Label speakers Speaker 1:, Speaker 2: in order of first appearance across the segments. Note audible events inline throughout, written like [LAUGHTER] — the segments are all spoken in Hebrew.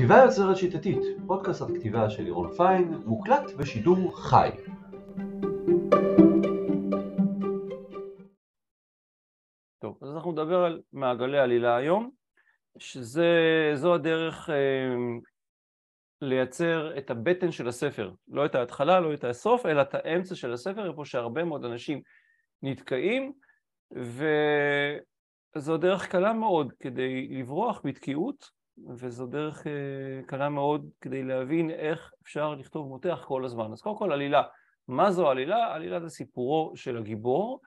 Speaker 1: כתיבה יוצרת שיטתית, פודקאסט על כתיבה של לירון פיין, מוקלט בשידור חי.
Speaker 2: טוב, אז אנחנו נדבר על מעגלי עלילה היום, שזו הדרך אה, לייצר את הבטן של הספר, לא את ההתחלה, לא את הסוף, אלא את האמצע של הספר, איפה שהרבה מאוד אנשים נתקעים, וזו דרך קלה מאוד כדי לברוח בתקיעות, וזו דרך אה, קלה מאוד כדי להבין איך אפשר לכתוב מותח כל הזמן. אז קודם כל עלילה. מה זו עלילה? עלילה זה סיפורו של הגיבור,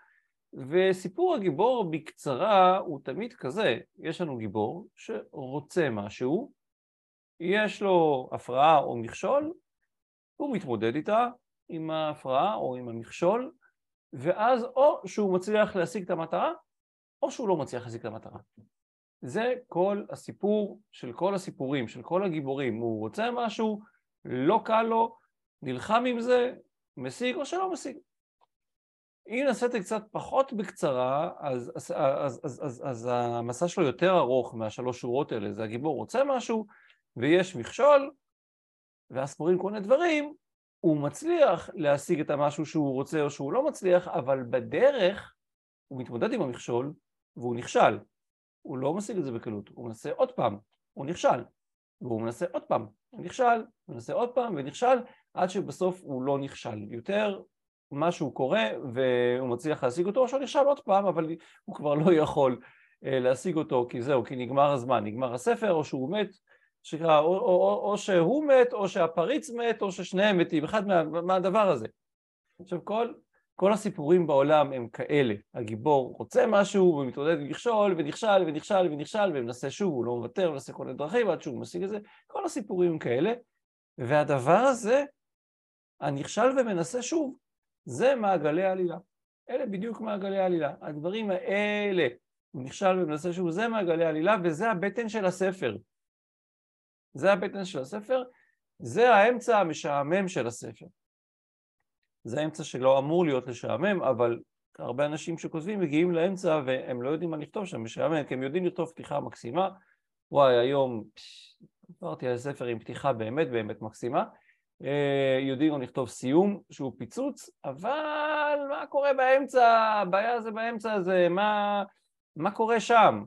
Speaker 2: וסיפור הגיבור בקצרה הוא תמיד כזה, יש לנו גיבור שרוצה משהו, יש לו הפרעה או מכשול, הוא מתמודד איתה, עם ההפרעה או עם המכשול, ואז או שהוא מצליח להשיג את המטרה, או שהוא לא מצליח להשיג את המטרה. זה כל הסיפור של כל הסיפורים, של כל הגיבורים. הוא רוצה משהו, לא קל לו, נלחם עם זה, משיג או שלא משיג. אם נעשיתי קצת פחות בקצרה, אז, אז, אז, אז, אז, אז המסע שלו יותר ארוך מהשלוש שורות האלה. זה הגיבור רוצה משהו, ויש מכשול, ואז קורים כל מיני דברים, הוא מצליח להשיג את המשהו שהוא רוצה או שהוא לא מצליח, אבל בדרך הוא מתמודד עם המכשול והוא נכשל. הוא לא משיג את זה בקלות, הוא מנסה עוד פעם, הוא נכשל, והוא מנסה עוד פעם, הוא נכשל, הוא מנסה עוד פעם ונכשל, עד שבסוף הוא לא נכשל. יותר משהו קורה והוא מצליח להשיג אותו, או שהוא נכשל עוד פעם, אבל הוא כבר לא יכול אה, להשיג אותו, כי זהו, כי נגמר הזמן, נגמר הספר, או שהוא מת, שקרה, או, או, או, או שהוא מת, או שהפריץ מת, או ששניהם מתים, אחד מה, מהדבר הזה. עכשיו כל כל הסיפורים בעולם הם כאלה, הגיבור רוצה משהו ומתמודד עם מכשול ונכשל ונכשל ונכשל ומנסה שוב, הוא לא מוותר, מנסה כל מיני דרכים עד שהוא משיג את זה, כל הסיפורים הם כאלה, והדבר הזה, הנכשל ומנסה שוב, זה מעגלי העלילה. אלה בדיוק מעגלי העלילה. הדברים האלה, הוא נכשל ומנסה שוב, זה מעגלי העלילה וזה הבטן של הספר. זה הבטן של הספר, זה האמצע המשעמם של הספר. זה אמצע שלא אמור להיות לשעמם, אבל הרבה אנשים שכותבים מגיעים לאמצע והם לא יודעים מה לכתוב שם משעמם, כי הם יודעים לכתוב פתיחה מקסימה. וואי, היום עברתי על ספר עם פתיחה באמת באמת מקסימה. אה, יודעים לכתוב סיום שהוא פיצוץ, אבל מה קורה באמצע? הבעיה זה באמצע הזה, מה, מה קורה שם?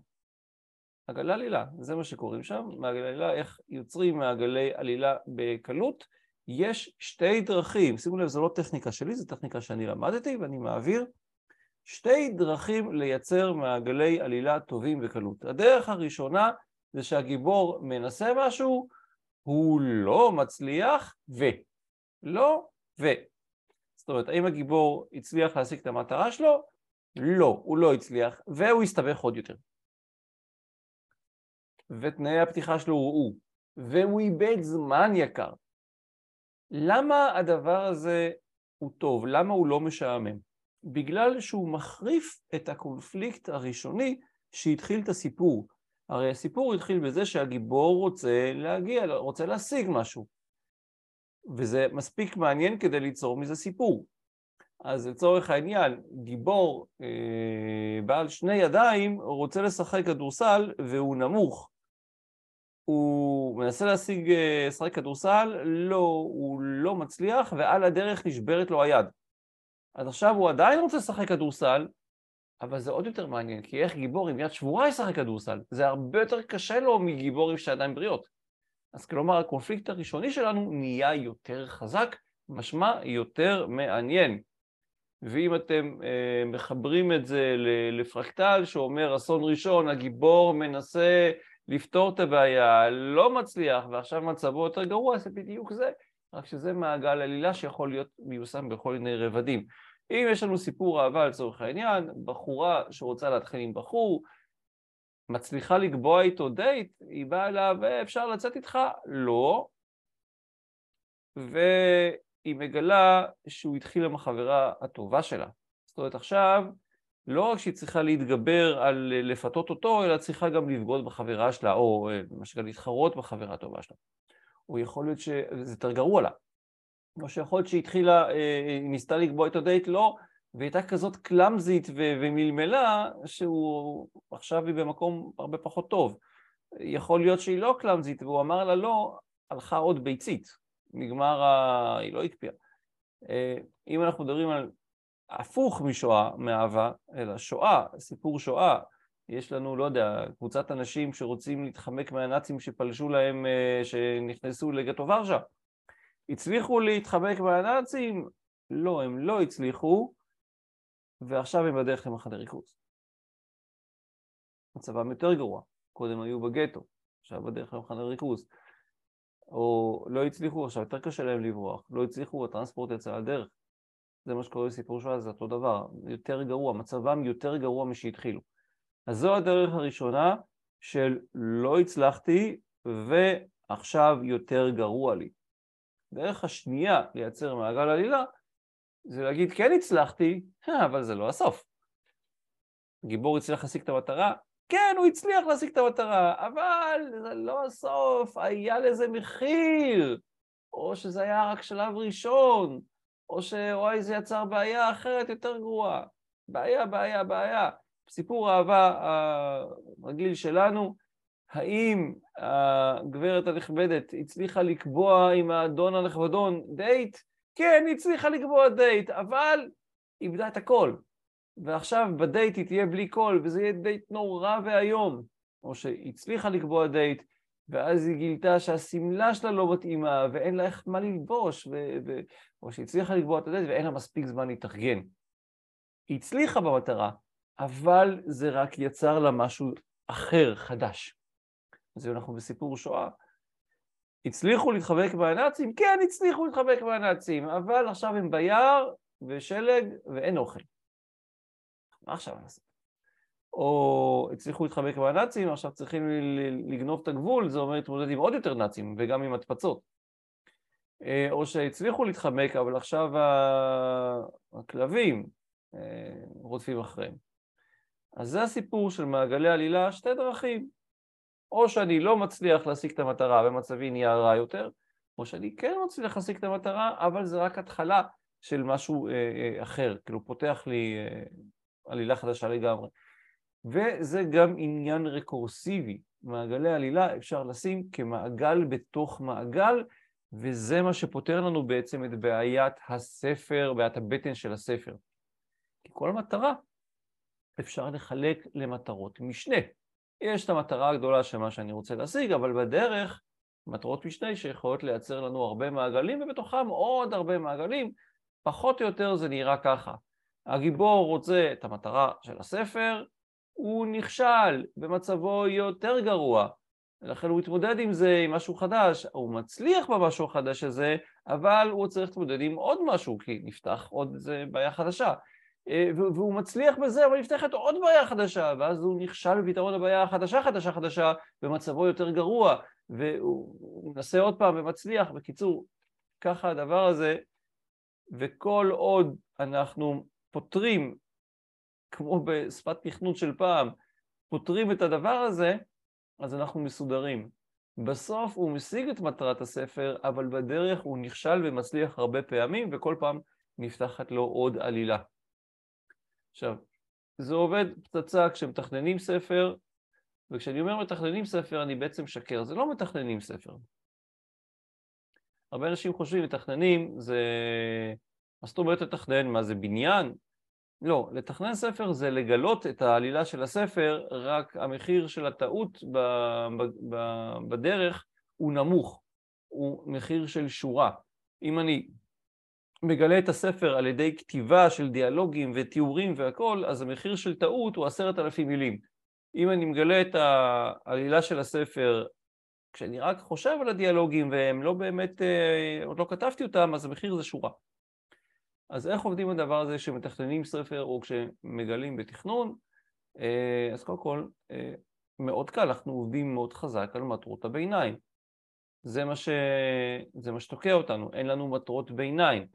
Speaker 2: מעגלי עלילה, זה מה שקוראים שם, מעגלי עלילה, איך יוצרים מעגלי עלילה בקלות. יש שתי דרכים, שימו לב, זו לא טכניקה שלי, זו טכניקה שאני למדתי ואני מעביר, שתי דרכים לייצר מעגלי עלילה טובים בקלות. הדרך הראשונה זה שהגיבור מנסה משהו, הוא לא מצליח ו... לא ו... זאת אומרת, האם הגיבור הצליח להשיג את המטרה שלו? לא, הוא לא הצליח, והוא הסתבך עוד יותר. ותנאי הפתיחה שלו הוא, והוא איבד זמן יקר. למה הדבר הזה הוא טוב? למה הוא לא משעמם? בגלל שהוא מחריף את הקונפליקט הראשוני שהתחיל את הסיפור. הרי הסיפור התחיל בזה שהגיבור רוצה להגיע, רוצה להשיג משהו. וזה מספיק מעניין כדי ליצור מזה סיפור. אז לצורך העניין, גיבור אה, בעל שני ידיים רוצה לשחק כדורסל והוא נמוך. הוא מנסה להשיג, אה, לשחק כדורסל, לא, הוא לא מצליח, ועל הדרך נשברת לו היד. אז עכשיו הוא עדיין רוצה לשחק כדורסל, אבל זה עוד יותר מעניין, כי איך גיבור עם יד שבורה ישחק כדורסל? זה הרבה יותר קשה לו מגיבור עם שעדיין בריאות. אז כלומר, הקונפליקט הראשוני שלנו נהיה יותר חזק, משמע יותר מעניין. ואם אתם אה, מחברים את זה לפרקטל שאומר אסון ראשון, הגיבור מנסה לפתור את הבעיה, לא מצליח ועכשיו מצבו יותר גרוע, זה בדיוק זה, רק שזה מעגל עלילה שיכול להיות מיושם בכל מיני רבדים. אם יש לנו סיפור אהבה לצורך העניין, בחורה שרוצה להתחיל עם בחור, מצליחה לקבוע איתו דייט, היא באה אליו, אפשר לצאת איתך? לא. והיא מגלה שהוא התחיל עם החברה הטובה שלה. זאת אומרת, עכשיו לא רק שהיא צריכה להתגבר על אה, לפתות אותו, אלא צריכה גם לבגוד בחברה שלה, או אה, מה שנקרא להתחרות בחברה הטובה שלה. או יכול להיות שזה יותר גרוע לה. או שיכול להיות שהיא התחילה, אה, ניסתה לקבוע את הדייט, לא, והיא הייתה כזאת קלאמזית ו- ומלמלה, שהוא עכשיו היא במקום הרבה פחות טוב. יכול להיות שהיא לא קלאמזית, והוא אמר לה לא, הלכה עוד ביצית, נגמר ה... היא לא הקפיאה. אה, אם אנחנו מדברים על הפוך משואה, מאהבה, אלא שואה, סיפור שואה, יש לנו, לא יודע, קבוצת אנשים שרוצים להתחמק מהנאצים שפלשו להם, אה, שנכנסו לגטו ורשה. הצליחו להתחמק מהנאצים? לא, הם לא הצליחו, ועכשיו הם בדרך למחנה ריכוז. מצבם יותר גרוע, קודם היו בגטו, עכשיו בדרך למחנה ריכוז. או לא הצליחו, עכשיו יותר קשה להם לברוח, לא הצליחו, הטרנספורט יצא לדרך. זה מה שקורה בסיפור שואה, זה אותו דבר, יותר גרוע, מצבם יותר גרוע משהתחילו. אז זו הדרך הראשונה של לא הצלחתי ועכשיו יותר גרוע לי. הדרך השנייה לייצר מעגל עלילה זה להגיד כן הצלחתי, אבל זה לא הסוף. גיבור הצליח להשיג את המטרה, כן, הוא הצליח להשיג את המטרה, אבל זה לא הסוף, היה לזה מחיר. או שזה היה רק שלב ראשון, או שוואי זה יצר בעיה אחרת יותר גרועה. בעיה, בעיה, בעיה. סיפור האהבה הרגיל שלנו, האם הגברת הנכבדת הצליחה לקבוע עם האדון הנכבדון דייט? כן, היא הצליחה לקבוע דייט, אבל איבדה את הכל. ועכשיו בדייט היא תהיה בלי קול, וזה יהיה דייט נורא ואיום. או שהצליחה לקבוע דייט, ואז היא גילתה שהשמלה שלה לא מתאימה, ואין לה איך מה ללבוש, ו... ו... או שהצליחה לקבוע את הדייט ואין לה מספיק זמן להתארגן. היא הצליחה במטרה, אבל זה רק יצר לה משהו אחר, חדש. אז אנחנו בסיפור שואה. הצליחו להתחבק מהנאצים? כן, הצליחו להתחבק מהנאצים, אבל עכשיו הם ביער ושלג ואין אוכל. מה עכשיו נעשה? או הצליחו להתחבק מהנאצים, עכשיו צריכים לגנוב את הגבול, זה אומר להתמודד עם עוד יותר נאצים וגם עם התפצות. אה, או שהצליחו להתחמק, אבל עכשיו הכלבים אה, רודפים אחריהם. אז זה הסיפור של מעגלי עלילה, שתי דרכים. או שאני לא מצליח להשיג את המטרה ומצבי נהיה רע יותר, או שאני כן מצליח להשיג את המטרה, אבל זה רק התחלה של משהו אה, אחר, כאילו פותח לי עלילה חדשה לגמרי. וזה גם עניין רקורסיבי, מעגלי עלילה אפשר לשים כמעגל בתוך מעגל, וזה מה שפותר לנו בעצם את בעיית הספר, בעיית הבטן של הספר. כי כל מטרה אפשר לחלק למטרות משנה. יש את המטרה הגדולה של מה שאני רוצה להשיג, אבל בדרך מטרות משנה שיכולות לייצר לנו הרבה מעגלים, ובתוכם עוד הרבה מעגלים, פחות או יותר זה נראה ככה. הגיבור רוצה את המטרה של הספר, הוא נכשל, במצבו יותר גרוע, ולכן הוא מתמודד עם זה, עם משהו חדש, הוא מצליח במשהו החדש הזה, אבל הוא צריך להתמודד עם עוד משהו, כי נפתח עוד איזה בעיה חדשה. אה, והוא מצליח בזה, אבל נפתחת עוד בעיה חדשה, ואז הוא נכשל בפתרון הבעיה החדשה חדשה חדשה, ומצבו יותר גרוע, והוא מנסה עוד פעם ומצליח. בקיצור, ככה הדבר הזה, וכל עוד אנחנו פותרים, כמו בשפת תכנות של פעם, פותרים את הדבר הזה, אז אנחנו מסודרים. בסוף הוא משיג את מטרת הספר, אבל בדרך הוא נכשל ומצליח הרבה פעמים, וכל פעם נפתחת לו עוד עלילה. עכשיו, זה עובד פצצה כשמתכננים ספר, וכשאני אומר מתכננים ספר אני בעצם שקר, זה לא מתכננים ספר. הרבה אנשים חושבים מתכננים זה... מה זאת אומרת לתכנן? מה זה בניין? לא, לתכנן ספר זה לגלות את העלילה של הספר, רק המחיר של הטעות ב... ב... ב... בדרך הוא נמוך, הוא מחיר של שורה. אם אני מגלה את הספר על ידי כתיבה של דיאלוגים ותיאורים והכל, אז המחיר של טעות הוא עשרת אלפים מילים. אם אני מגלה את העלילה של הספר כשאני רק חושב על הדיאלוגים והם לא באמת, אה, עוד לא כתבתי אותם, אז המחיר זה שורה. אז איך עובדים הדבר הזה כשמתכננים ספר או כשמגלים בתכנון? אה, אז קודם כל, אה, מאוד קל, אנחנו עובדים מאוד חזק על מטרות הביניים. זה מה, ש... זה מה שתוקע אותנו, אין לנו מטרות ביניים.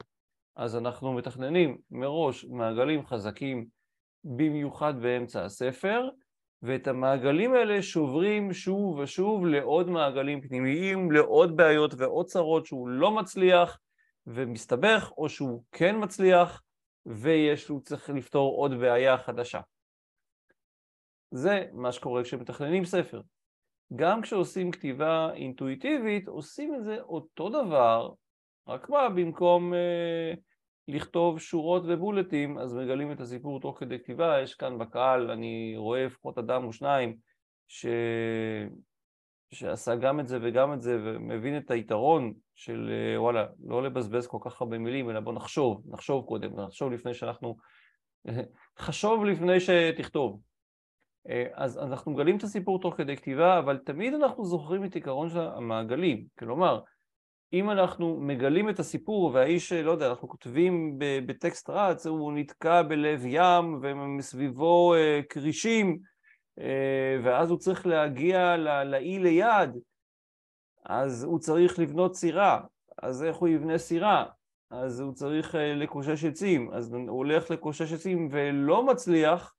Speaker 2: אז אנחנו מתכננים מראש מעגלים חזקים במיוחד באמצע הספר, ואת המעגלים האלה שוברים שוב ושוב לעוד מעגלים פנימיים, לעוד בעיות ועוד צרות שהוא לא מצליח ומסתבך, או שהוא כן מצליח ויש, הוא צריך לפתור עוד בעיה חדשה. זה מה שקורה כשמתכננים ספר. גם כשעושים כתיבה אינטואיטיבית, עושים את זה אותו דבר, רק מה, במקום אה, לכתוב שורות ובולטים, אז מגלים את הסיפור תוך כדי כתיבה, יש כאן בקהל, אני רואה לפחות אדם או שניים, ש... שעשה גם את זה וגם את זה, ומבין את היתרון של אה, וואלה, לא לבזבז כל כך הרבה מילים, אלא בוא נחשוב, נחשוב קודם, נחשוב לפני שאנחנו... [LAUGHS] חשוב לפני שתכתוב. אה, אז אנחנו מגלים את הסיפור תוך כדי כתיבה, אבל תמיד אנחנו זוכרים את עיקרון של המעגלים. כלומר, אם אנחנו מגלים את הסיפור והאיש, לא יודע, אנחנו כותבים בטקסט רץ, הוא נתקע בלב ים ומסביבו אה, כרישים, אה, ואז הוא צריך להגיע לאי ליד, אז הוא צריך לבנות סירה, אז איך הוא יבנה סירה? אז הוא צריך לקושש עצים, אז הוא הולך לקושש עצים ולא מצליח,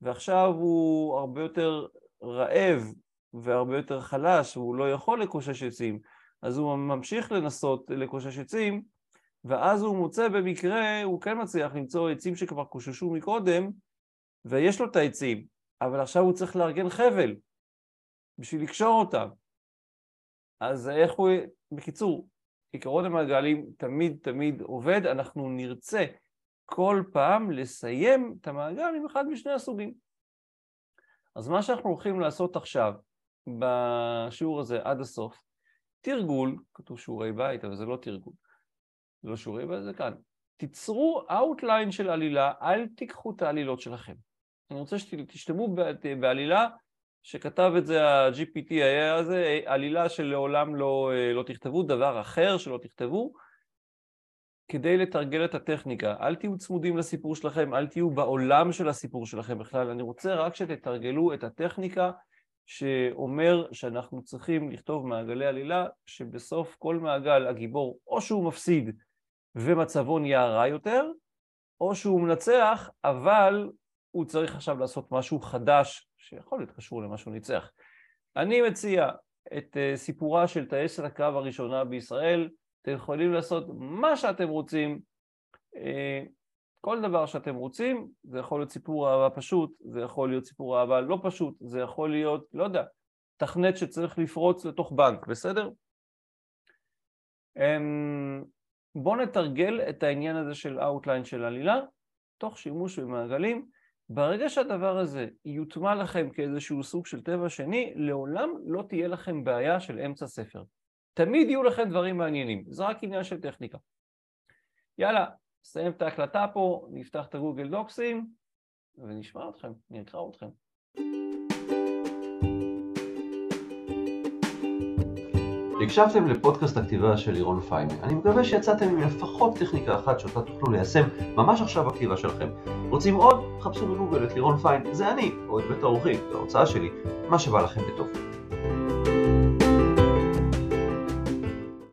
Speaker 2: ועכשיו הוא הרבה יותר רעב והרבה יותר חלש, והוא לא יכול לקושש עצים, אז הוא ממשיך לנסות לקושש עצים, ואז הוא מוצא במקרה, הוא כן מצליח למצוא עצים שכבר קוששו מקודם, ויש לו את העצים, אבל עכשיו הוא צריך לארגן חבל בשביל לקשור אותם. אז איך הוא... בקיצור, עקרון המעגלים תמיד תמיד עובד, אנחנו נרצה כל פעם לסיים את המעגל עם אחד משני הסוגים. אז מה שאנחנו הולכים לעשות עכשיו, בשיעור הזה עד הסוף, תרגול, כתוב שיעורי בית, אבל זה לא תרגול, זה לא שיעורי בית, זה כאן. תיצרו outline של עלילה, אל תיקחו את העלילות שלכם. אני רוצה שתשתמו בעלילה שכתב את זה ה-GPT היה זה, עלילה שלעולם לא, לא תכתבו, דבר אחר שלא תכתבו, כדי לתרגל את הטכניקה. אל תהיו צמודים לסיפור שלכם, אל תהיו בעולם של הסיפור שלכם בכלל. אני רוצה רק שתתרגלו את הטכניקה שאומר שאנחנו צריכים לכתוב מעגלי עלילה, שבסוף כל מעגל הגיבור או שהוא מפסיד ומצבו נהיה רע יותר, או שהוא מנצח, אבל הוא צריך עכשיו לעשות משהו חדש, שיכול להיות קשור למה שהוא ניצח. אני מציע את אה, סיפורה של טייסת הקרב הראשונה בישראל, אתם יכולים לעשות מה שאתם רוצים, אה, כל דבר שאתם רוצים, זה יכול להיות סיפור אהבה פשוט, זה יכול להיות סיפור אהבה לא פשוט, זה יכול להיות, לא יודע, תכנת שצריך לפרוץ לתוך בנק, בסדר? אמ, בואו נתרגל את העניין הזה של outline של עלילה, תוך שימוש במעגלים. ברגע שהדבר הזה יוטמע לכם כאיזשהו סוג של טבע שני, לעולם לא תהיה לכם בעיה של אמצע ספר. תמיד יהיו לכם דברים מעניינים, זה רק עניין של טכניקה. יאללה, נסיים את ההקלטה פה, נפתח את הגוגל דוקסים ונשמע אתכם, נקרא אתכם.
Speaker 1: הקשבתם לפודקאסט הכתיבה של לירון פיין. אני מקווה שיצאתם עם לפחות טכניקה אחת שאותה תוכלו ליישם ממש עכשיו בכתיבה שלכם. רוצים עוד? חפשו בגוגל את לירון פיין, זה אני, או את בית האורחים, ההוצאה שלי, מה שבא לכם בטוב.